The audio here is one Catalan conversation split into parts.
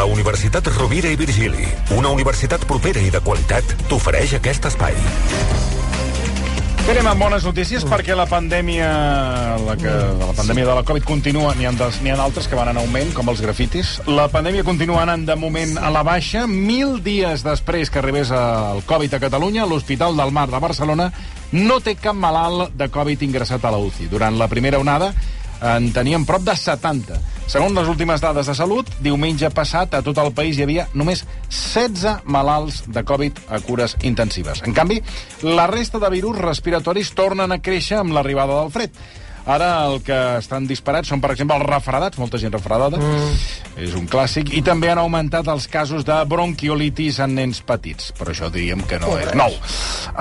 La Universitat Rovira i Virgili, una universitat propera i de qualitat, t'ofereix aquest espai. Anem amb bones notícies perquè la pandèmia la, que, la pandèmia de la Covid continua, n'hi ha, ha altres que van en augment, com els grafitis. La pandèmia continua anant de moment a la baixa. Mil dies després que arribés el Covid a Catalunya, l'Hospital del Mar de Barcelona no té cap malalt de Covid ingressat a la UCI. Durant la primera onada en teníem prop de 70. Segons les últimes dades de salut, diumenge passat a tot el país hi havia només 16 malalts de Covid a cures intensives. En canvi, la resta de virus respiratoris tornen a créixer amb l'arribada del fred. Ara el que estan disparats són, per exemple, els refredats, molta gent refredada, mm. és un clàssic, i també han augmentat els casos de bronquiolitis en nens petits, però això diríem que no és nou.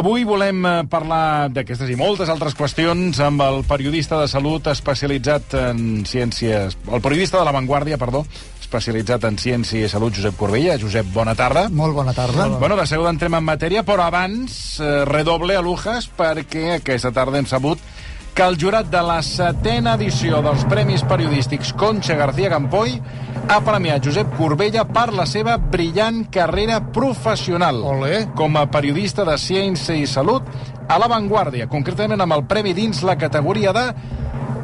Avui volem eh, parlar d'aquestes i moltes altres qüestions amb el periodista de salut especialitzat en ciències... El periodista de La Vanguardia, perdó, especialitzat en ciència i salut, Josep Corbella. Josep, bona tarda. Molt bona tarda. Bueno, de seguida entrem en matèria, però abans, eh, redoble a Lujas, perquè aquesta tarda hem sabut que el jurat de la setena edició dels Premis Periodístics Concha García Campoy ha premiat Josep Corbella per la seva brillant carrera professional Olé. com a periodista de ciència i salut a La Vanguardia, concretament amb el premi dins la categoria de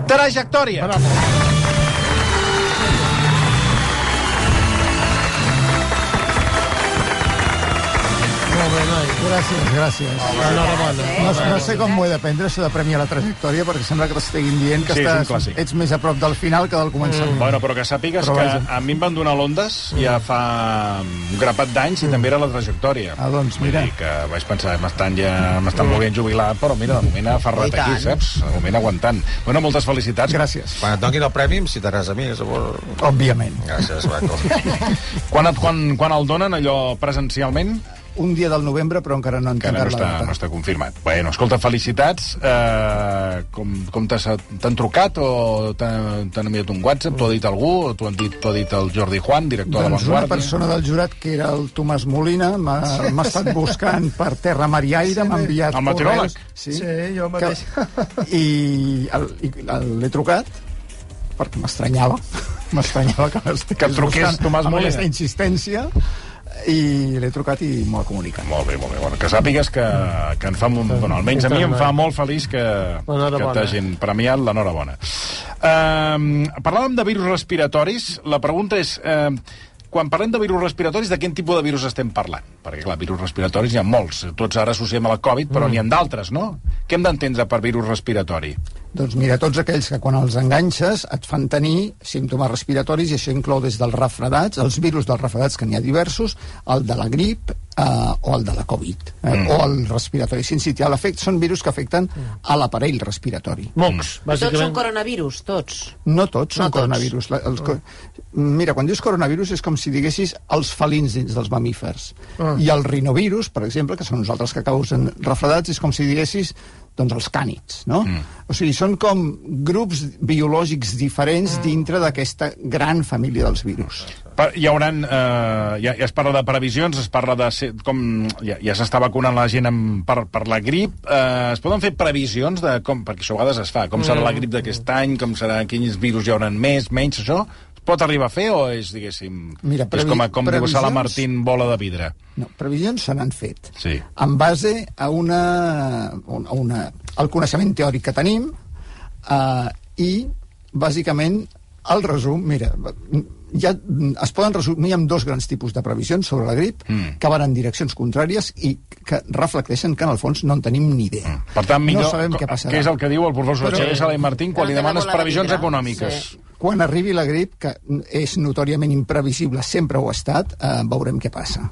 trajectòria. Molt bé, noi. Gràcies, gràcies. Enhorabona. No, no sé com m'ho he de prendre, això de premiar la trajectòria, perquè sembla que t'estiguin dient que Sí, és un estàs, clàssic. ets més a prop del final que del començament. Bueno, però que sàpigues Però que vaja. a mi em van donar l'Ondes ja fa un grapat d'anys i també era la trajectòria. Ah, doncs, Vull mira. dir que vaig pensar, m'estan ja m'estan volent jubilar, però mira, de moment ha ferrat tant. aquí, saps? De moment aguantant. Bueno, moltes felicitats. Gràcies. Quan et donin el premi em citaràs a mi. Llavors... Òbviament. Gràcies, Baco. Quan, et, quan, quan el donen, allò presencialment? Un dia del novembre, però encara no han Que no està, data. no està confirmat. Bueno, escolta, felicitats. Eh, com com t'has- t'han trucat o t'han enviat un WhatsApp? T'ho ha dit algú? T'ho han dit, ha dit el Jordi Juan, director de Doncs la una Vanguardia? persona del jurat, que era el Tomàs Molina, m'ha m'ha estat buscant per terra, mar i aire, m'ha enviat El meteoròleg? correus. Sí, Sí, jo que, mateix. I el- i l'he trucat, perquè m'estranyava. M'estranyava que m'estigués Que et truqués Tomàs amb Molina. aquesta insistència i l'he trucat i m'ho ha comunicat. Molt bé, molt bé. Bueno, que sàpigues que, que em fa... un- Bueno, almenys a mi em fa molt feliç que, que t'hagin premiat l'enhorabona. Um, parlàvem de virus respiratoris. La pregunta és... Uh, quan parlem de virus respiratoris, de quin tipus de virus estem parlant? Perquè, clar, virus respiratoris n'hi ha molts. Tots ara associem a la Covid, però mm. n'hi ha d'altres, no? Què hem d'entendre per virus respiratori? Doncs mira, tots aquells que quan els enganxes et fan tenir símptomes respiratoris, i això inclou des dels refredats, els virus dels refredats, que n'hi ha diversos, el de la grip eh, o el de la Covid, eh, mm. o el respiratori sincitial. L'efecte són virus que afecten a l'aparell respiratori. Mocs, Tots són bàsicament. coronavirus, tots. No tots són No tots. coronavirus. La, els, co- mira, quan dius coronavirus és com si diguessis els felins dins dels mamífers. Ah. I el rinovirus, per exemple, que són uns altres que causen refredats, és com si diguessis doncs els cànids, no? Mm. O sigui, són com grups biològics diferents dintre d'aquesta gran família dels virus. Pa- Hi haurà, eh, ja, ja es parla de previsions, es parla de ser, com ja, ja s'està vacunant la gent amb, per, per la grip. Eh, es poden fer previsions de com, perquè això a vegades es fa, com serà la grip d'aquest any, com serà, quins virus hi haurà més, menys, això? Pot arribar a fer o és, diguéssim, Mira, és previ- com, a- com diu Sala previsions- Martín, bola de vidre? No, previsions se n'han fet. Sí. En base a una, a una, al coneixement teòric que tenim eh, i, bàsicament, el resum, mira, ja es poden resumir amb dos grans tipus de previsions sobre la grip Mm. que van en direccions contràries i que reflecteixen que en el fons no en tenim ni idea. Per tant, millor, no sabem què passarà. què és el que diu el professor Però- Xavier Sala i Martín quan li demanes bola de previsions vidre. econòmiques? Sí. Quan arribi la grip, que és notòriament imprevisible, sempre ho ha estat, eh, veurem què passa.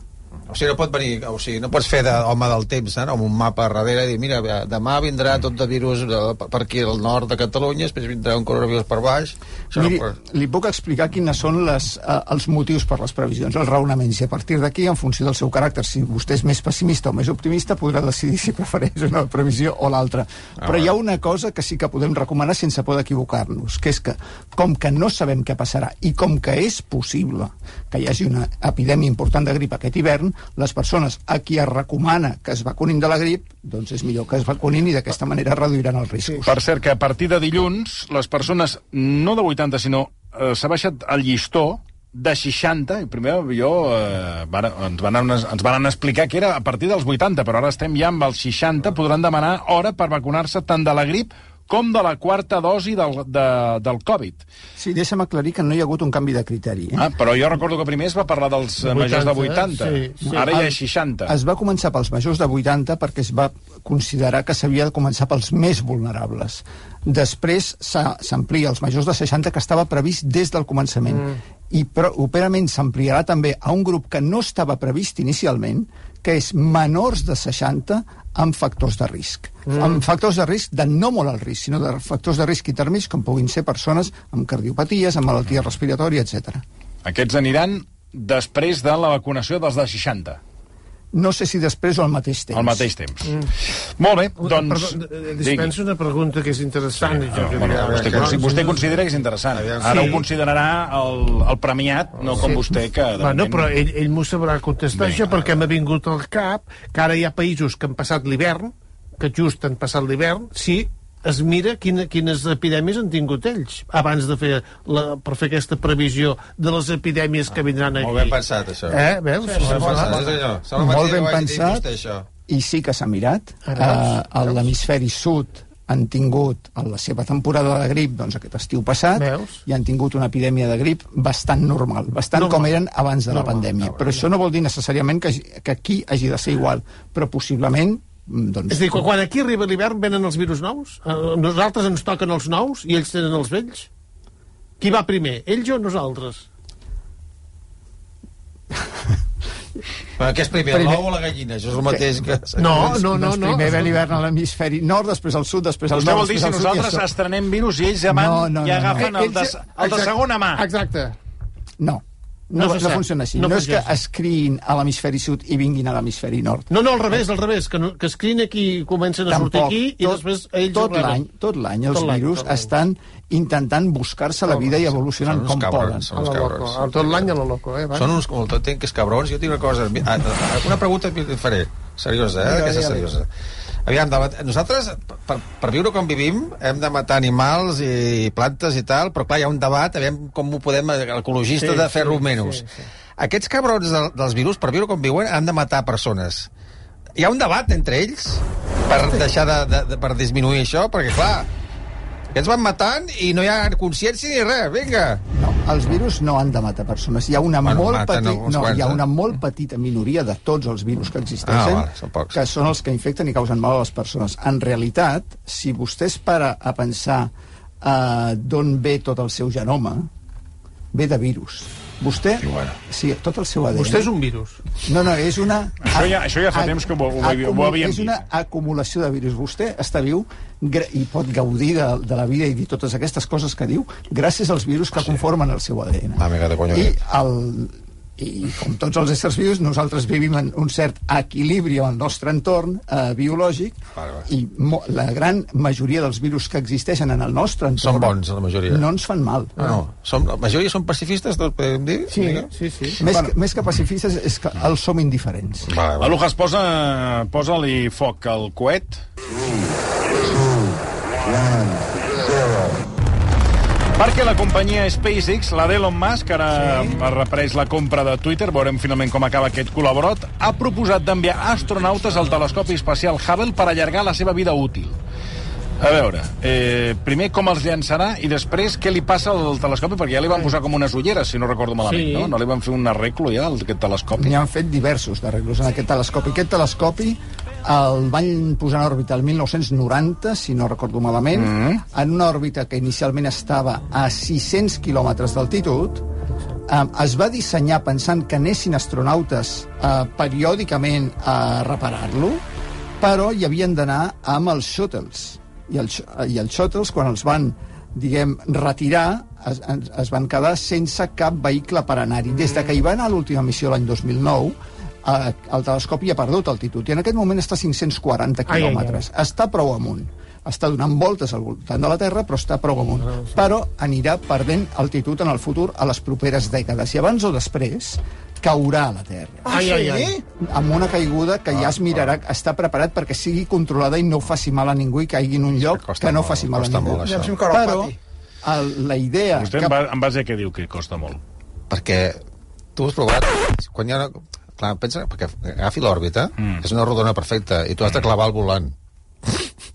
O sigui, no pot venir, o sigui, no pots fer d'home del temps, eh, amb un mapa darrere i dir, mira, demà vindrà tot de virus de, per aquí al nord de Catalunya, després vindrà un coronavirus per baix. Això Miri, no pot... li puc explicar quines són les, eh, els motius per les previsions, els raonaments, i a partir d'aquí, en funció del seu caràcter, si vostè és més pessimista o més optimista, podrà decidir si prefereix una previsió o l'altra. Ah, Però hi ha una cosa que sí que podem recomanar sense por d'equivocar-nos, que és que, com que no sabem què passarà i com que és possible que hi hagi una epidèmia important de grip aquest hivern, les persones a qui es recomana que es vacunin de la grip, doncs és millor que es vacunin i d'aquesta manera reduiran els riscos. Per cert, que a partir de dilluns, les persones, no de 80, sinó eh, s'ha baixat el llistó de 60, i primer jo, eh, van, ens, van, ens van explicar que era a partir dels 80, però ara estem ja amb els 60, podran demanar hora per vacunar-se tant de la grip com de la quarta dosi del, de, del Covid. Sí, deixa'm aclarir que no hi ha hagut un canvi de criteri. Eh? Ah, però jo recordo que primer es va parlar dels 80, majors de 80. sí, sí. Ara ja és 60. Es va començar pels majors de 80 perquè es va considerar que s'havia de començar pels més vulnerables. Després s'amplia als majors de 60, que estava previst des del començament. Mm. I properament s'ampliarà també a un grup que no estava previst inicialment, que és menors de 60 amb factors de risc. Mm. Amb factors de risc de no molt al risc, sinó de factors de risc intermis, com puguin ser persones amb cardiopaties, amb malaltia respiratòria, etc. Aquests aniran després de la vacunació dels de 60. No sé si després o al mateix temps. Al mateix temps. Mm. Molt bé, doncs... Perdó, eh, dispenso una pregunta que és interessant. Sí, jo no, bueno, vostè, que... vostè considera que és interessant. Ara sí. ho considerarà el, el premiat, no com sí. vostè, que... Bueno, però ell, ell m'ho sabrà contestar, Bé, això, perquè m'ha vingut al cap que ara hi ha països que han passat l'hivern, que just han passat l'hivern, sí, es mira quina, quines epidèmies han tingut ells abans de fer la, per fer aquesta previsió de les epidèmies que vindran aquí. Molt ben pensat, això. Eh, veus? Sí, molt ben pensat, molt ben pensat i sí que s'ha mirat. Uh, a l'hemisferi sud han tingut a la seva temporada de grip doncs, aquest estiu passat Veus? i han tingut una epidèmia de grip bastant normal, bastant normal. com eren abans de normal. la pandèmia. Normal. Però això no vol dir necessàriament que, que aquí hagi de ser igual, però possiblement doncs... És a dir, quan aquí arriba l'hivern venen els virus nous? Eh, nosaltres ens toquen els nous i ells tenen els vells? Qui va primer, ells o nosaltres? Però què és primer, primer, l'ou o la gallina? Això és el mateix que... No, no, no. Doncs no. primer ve l'hivern a l'hemisferi nord, després al sud, després al Vostè nord... vol dir si nosaltres estrenem virus i ells demà no, no, ja agafen no, no. el, de, el de segona mà. Exacte. No. No, no, no funciona així. No, no és que es criïn a l'hemisferi sud i vinguin a l'hemisferi nord. No, no, al revés, al revés, que, no, que es criïn aquí i comencen a Tampoc. sortir aquí i tot, després ells tot l'any, tot l'any els tot virus tot estan intentant buscar-se la vida i evolucionant com cabrons, poden. Són uns cabrons. Tot l'any a la loco, eh? Va. Són uns, com tot que és cabrons. Jo tinc una cosa... Una pregunta que faré, seriosa, eh? Aquesta seriosa. Aviam, de, nosaltres, per, per viure com vivim, hem de matar animals i plantes i tal, però clar, hi ha un debat, aviam com ho podem, ecologista, sí, de fer-ho sí, menys. Sí, sí. Aquests cabrons de, dels virus, per viure com viuen, han de matar persones. Hi ha un debat entre ells per deixar de, de, de per disminuir això, perquè clar, aquests van matant i no hi ha consciència ni res, vinga. No, els virus no han de matar persones. Hi ha una, bueno, molt, petit, no, quants, hi ha una eh? molt petita minoria de tots els virus que existeixen ah, vale, que són els que infecten i causen mal a les persones. En realitat, si vostè es para a pensar uh, d'on ve tot el seu genoma, ve de virus Vostè, sí, bueno. sí, tot el seu ADN... Vostè és un virus. No, no, és una... Això ja, això ja fa a, temps que ho, ho, ho, ho havíem És una acumulació de virus. Vostè està viu i pot gaudir de, de la vida i dir totes aquestes coses que diu gràcies als virus que conformen el seu ADN. Ah, de coño. I el, i com tots els éssers vius, nosaltres vivim en un cert equilibri amb el nostre entorn eh, biològic vale, vale. i mo la gran majoria dels virus que existeixen en el nostre entorn són bons, la majoria. no ens fan mal. Ah, no. Som, la majoria són pacifistes, tot podem dir? Sí, sí, sí. Més, bueno. que, més que pacifistes és que els som indiferents. Vale, vale. Alujas, posa, posa-li foc al coet. Mm. Perquè la companyia SpaceX, la d'Elon Musk, ara sí. ha reprès la compra de Twitter, veurem finalment com acaba aquest col·laborat, ha proposat d'enviar astronautes al telescopi espacial Hubble per allargar la seva vida útil. A veure, eh, primer com els llançarà i després què li passa al telescopi, perquè ja li van posar com unes ulleres, si no recordo malament, sí. no? No li van fer un arreglo ja, aquest telescopi? N'hi han fet diversos d'arreglos en aquest telescopi. Aquest telescopi el van posar en òrbita el 1990, si no recordo malament, mm -hmm. en una òrbita que inicialment estava a 600 quilòmetres d'altitud. Eh, es va dissenyar pensant que anessin astronautes eh, periòdicament a reparar-lo, però hi havien d'anar amb els shuttles. I, el, I els shuttles, quan els van diguem, retirar, es, es van quedar sense cap vehicle per anar-hi. Des de que hi va anar l'última missió l'any 2009, eh, el telescopi ha perdut altitud i en aquest moment està a 540 quilòmetres. Està prou amunt està donant voltes al voltant de la Terra, però està prou amunt. Ah, però anirà perdent altitud en el futur a les properes dècades. I abans o després caurà a la Terra. Ah, ai, ai, ai. Amb una caiguda que ja es ah, mirarà, ah. està preparat perquè sigui controlada i no faci mal a ningú i caigui en un lloc que no faci mal a ningú. Molt, Però el, la idea... Vostè que... en base a què diu que costa molt? perquè tu has provat... Quan hi ha una... Clar, pensa, perquè agafi l'òrbita, mm. és una rodona perfecta, i tu has de clavar el volant.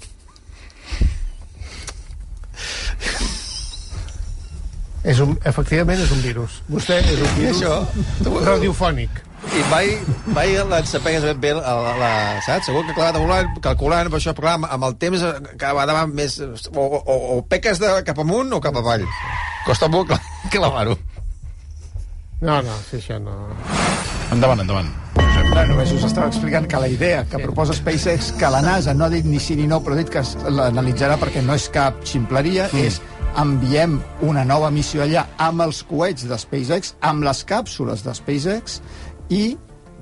És un, efectivament és un virus. Vostè és un virus això... radiofònic. I vaig, vaig l'encepegues ben bé, la, la, la, saps? Segur que clavat el volant, calculant, per això, però clar, amb, el temps cada vegada més... O, o, o peques de cap amunt o cap avall. Costa molt cla- clavar-ho. No, no, sí, això no. Endavant, endavant. No, només us estava explicant que la idea que proposa SpaceX, que la NASA no ha dit ni sí ni no, però ha dit que l'analitzarà perquè no és cap ximpleria, mm. és enviem una nova missió allà amb els coets de SpaceX, amb les càpsules de SpaceX, i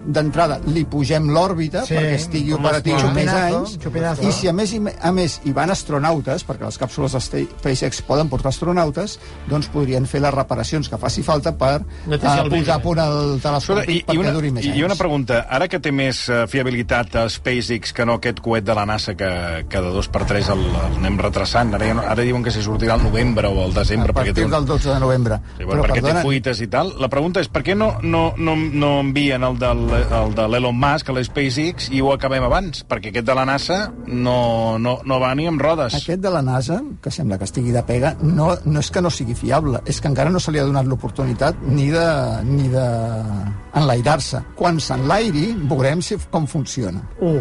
d'entrada li pugem l'òrbita Sí, perquè estigui operatiu es més Chupinazo, anys chupinazo. i si a més, i a més hi van astronautes perquè les càpsules de SpaceX poden portar astronautes doncs podrien fer les reparacions que faci falta per Netejar uh, el posar a punt el Escolta, telescopi i, i, perquè una, duri més i, anys i una pregunta. Ara que té més eh, fiabilitat a SpaceX que no aquest coet de la NASA que, que de dos per tres el, el anem retrasant, ara, ja no, ara diuen que se sortirà al novembre o al desembre. a perquè té partir un... del 12 de novembre Sí, bueno, perquè té fuites i tal. La pregunta és per què no, no, no, no envien el de, el de l'Elon Musk a la SpaceX i ho acabem abans? Perquè aquest de la NASA no, no, no va ni amb rodes. Aquest de la NASA, que sembla que estigui de pega, no, no és que no sigui fiable, és que encara no se li ha donat l'oportunitat ni de, ni de enlairar-se. Quan s'enlairi, veurem si, com funciona. Uh,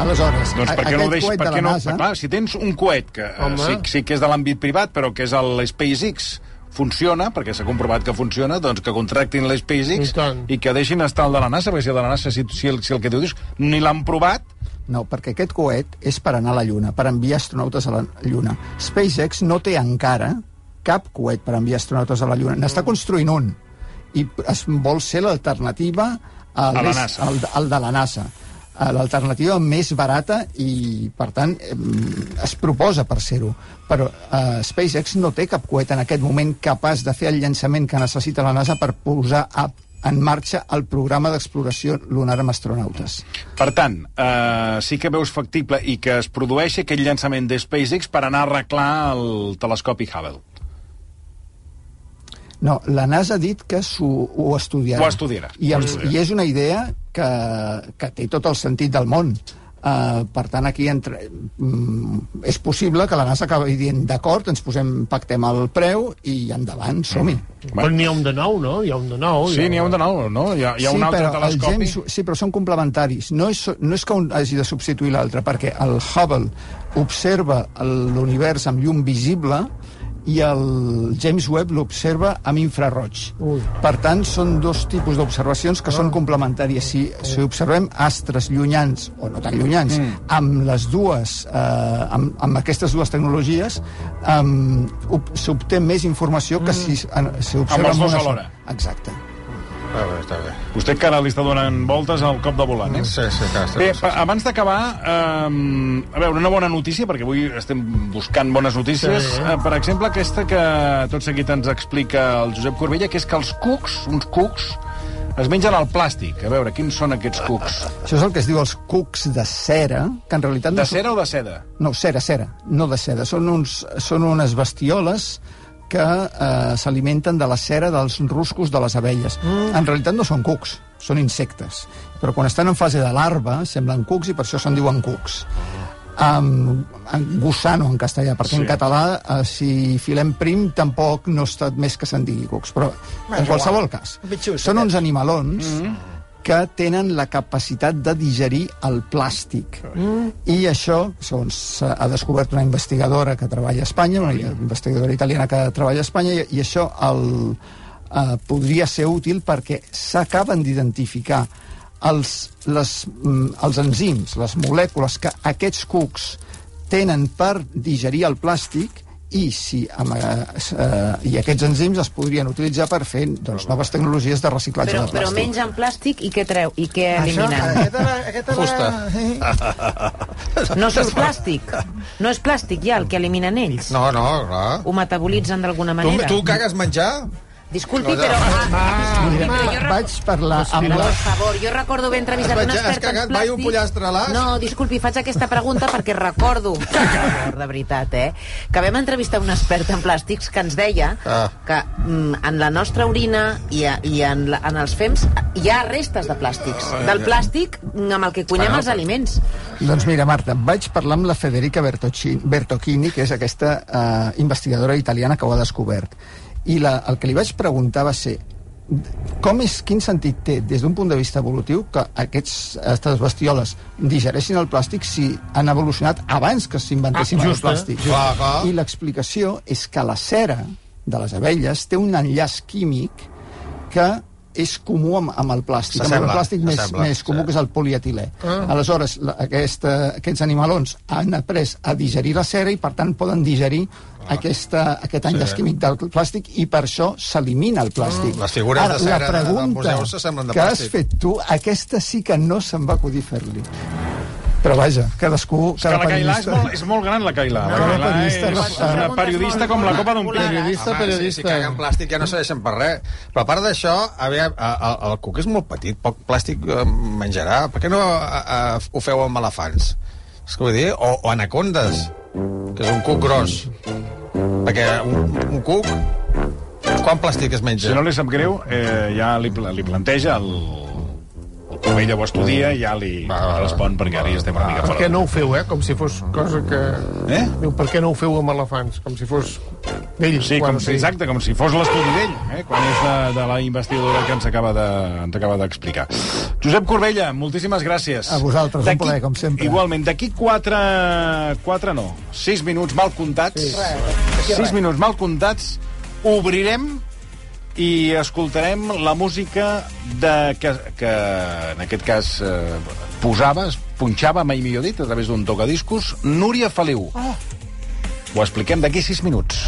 Aleshores, Doncs per què no deix, coet per de què la no, NASA... clar, si tens un coet que eh, Home. sí, sí que és de l'àmbit privat, però que és el SpaceX, funciona, perquè s'ha comprovat que funciona, doncs que contractin la I SpaceX tant. i que deixin estar el de la NASA, perquè si el de la NASA, si, si, el, si el que dius ni l'han provat, No, perquè aquest coet és per anar a la Lluna, per enviar astronautes a la Lluna. SpaceX no té encara cap coet per enviar astronautes a la Lluna. N'està construint un. I es vol ser l'alternativa al, al, al de la NASA. Eh, L'alternativa més barata i, per tant, em, es proposa per ser-ho. Però eh, SpaceX no té cap coet en aquest moment capaç de fer el llançament que necessita la NASA per posar a, en marxa el programa d'exploració lunar amb astronautes. Per tant, eh, sí que veus factible i que es produeixi aquell llançament de SpaceX per anar a arreglar el telescopi Hubble. No, la NASA ha dit que s'ho ho estudiarà. Ho estudiarà. I, Ho els, estudiarà. I és una idea que, que té tot el sentit del món. Uh, per tant, aquí entre, mm, és possible que la NASA acabi dient d'acord, ens posem, pactem el preu i endavant, som-hi. Però n'hi ha un de nou, no? Hi ha un de nou. Sí, n'hi ha un de nou, no? Hi ha, hi ha sí, un altre el telescopi. James, sí, però són complementaris. No és, no és que un hagi de substituir l'altre, perquè el Hubble observa l'univers amb llum visible i el James Webb l'observa amb infraroig. Ui. Per tant, són dos tipus d'observacions que són complementàries. Si, si observem astres llunyans, o no tan llunyans, mm. amb les dues, eh, amb, amb aquestes dues tecnologies, eh, s'obté més informació que si, en- si observa Amb els dos una alhora. Exacte. Ah, bé, està bé. Vostè encara li està donant voltes al cop de volant, eh? Sí, sí, clar, està Bé, bé. pa- abans d'acabar, eh, a veure, una bona notícia, perquè avui estem buscant bones notícies. Sí. Eh, per exemple, aquesta que tot seguit ens explica el Josep Corbella, que és que els cucs, uns cucs, es mengen el plàstic. A veure, quins són aquests cucs? Això és el que es diu els cucs de cera, que en realitat no De cera o de seda? No, cera, cera, no de seda. Són, uns, són unes bestioles que eh, s'alimenten de la cera dels ruscos de les abelles. Mm. En realitat no són cucs, són insectes. Però quan estan en fase de larva semblen cucs i per això se'n diuen cucs. Um, gusano en castellà, perquè Sí. en català, eh, si filem prim, tampoc no està més que se'n digui cucs. Però, en qualsevol cas, són uns animalons mm -hmm que tenen la capacitat de digerir el plàstic. Mm. I això, segons ha descobert una investigadora que treballa a Espanya, una investigadora italiana que treballa a Espanya, i, i això el, eh, podria ser útil perquè s'acaben d'identificar els, les, mm, els enzims, les molècules que aquests cucs tenen per digerir el plàstic i, si, amb, eh, eh, i aquests enzims es podrien utilitzar per fer doncs, noves tecnologies de reciclatge Però, de però plàstic. mengen plàstic i què treu? I què Això, eliminen? aquesta, aquesta, Fusta. Sí. No surt plàstic. No és plàstic ja el que eliminen ells. No, no, clar. Ho metabolitzen d'alguna Tu, manera. tu cagues menjar? Disculpi, No, però... no. Ah, Mira, però jo va- recordo- vaig parlar amb Però, la... per favor, jo recordo haver entrevistat un expert en cagat plàstic... mai un pollastre? No, disculpi, faig aquesta pregunta perquè recordo, de veritat, eh, que vam entrevistar un expert en plàstics que ens deia Ah. que mm, en la nostra orina i, a, i en, la, en els fems hi ha restes de plàstics. Del plàstic mm, amb el que cuinem els aliments. Doncs mira, Marta, vaig parlar amb la Federica Bertocci- Bertocchini, que és aquesta eh, investigadora italiana que ho ha descobert. I la, el que li vaig preguntar va ser com és, quin sentit té, des d'un punt de vista evolutiu, que aquests, aquestes bestioles digereixin el plàstic si han evolucionat abans que s'inventessin Ah, el eh? plàstic? Clar, clar. I l'explicació és que la cera de les abelles té un enllaç químic que és comú amb, amb el plàstic, amb el plàstic més, més comú, sí. que és el polietilè. Ah. Aleshores, la, aquesta, aquests animalons han après a digerir la cera i, per tant, poden digerir ah. aquesta, aquest enllaç Sí. químic del plàstic i per això s'elimina el plàstic. Mm. Les figures Ara, de cera la de- del pregunta museu s'assemblen de que has plàstic. fet tu, aquesta sí que no se'n va acudir fer-li. Però vaja, cadascú... És que la Cailà és molt, és molt gran, la Cailà. La No, Cailà periodista, és una periodista com la copa d'un peix. Periodista, Home, si, si periodista. caguen plàstic ja no serveixen per res. Però a part d'això, a- el cuc és molt petit, poc plàstic eh, menjarà. Per què no a, a, ho feu amb elefants? És que vull dir, o, o anacondes, que és un cuc gros. Perquè un, un cuc, quan plàstic es menja? Si no li sap greu, eh, ja li, li planteja el, el Covella ho estudia i ja li Va, va, va. respon perquè ara ja estem una mica Per fora. què no ho feu, eh? Com si fos cosa que... Eh? Diu, per què no ho feu amb elefants? Com si fos d'ell. Sí, com, si, exacte, com si fos l'estudi d'ell, eh, quan és de, de la investigadora que ens acaba de, ens acaba d'explicar. Josep Corbella, moltíssimes gràcies. A vosaltres, un plaer, com sempre. Igualment, d'aquí quatre... Quatre no, sis minuts mal comptats. Sí. Sis minuts mal comptats, obrirem i escoltarem la música de, que, que en aquest cas eh, posava, es punxava, mai millor dit, a través d'un tocadiscos, Núria Feliu. Oh. Ho expliquem d'aquí sis minuts.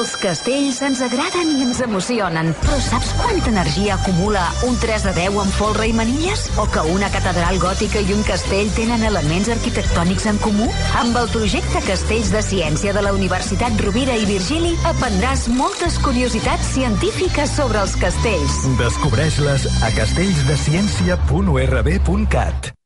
Els castells ens agraden i ens emocionen, però saps quanta energia acumula un 3 de 10 amb folre i manilles? O que una catedral gòtica i un castell tenen elements arquitectònics en comú? Amb el projecte Castells de Ciència de la Universitat Rovira i Virgili aprendràs moltes curiositats científiques sobre els castells. Descobreix-les a castellsdeciència.urb.cat.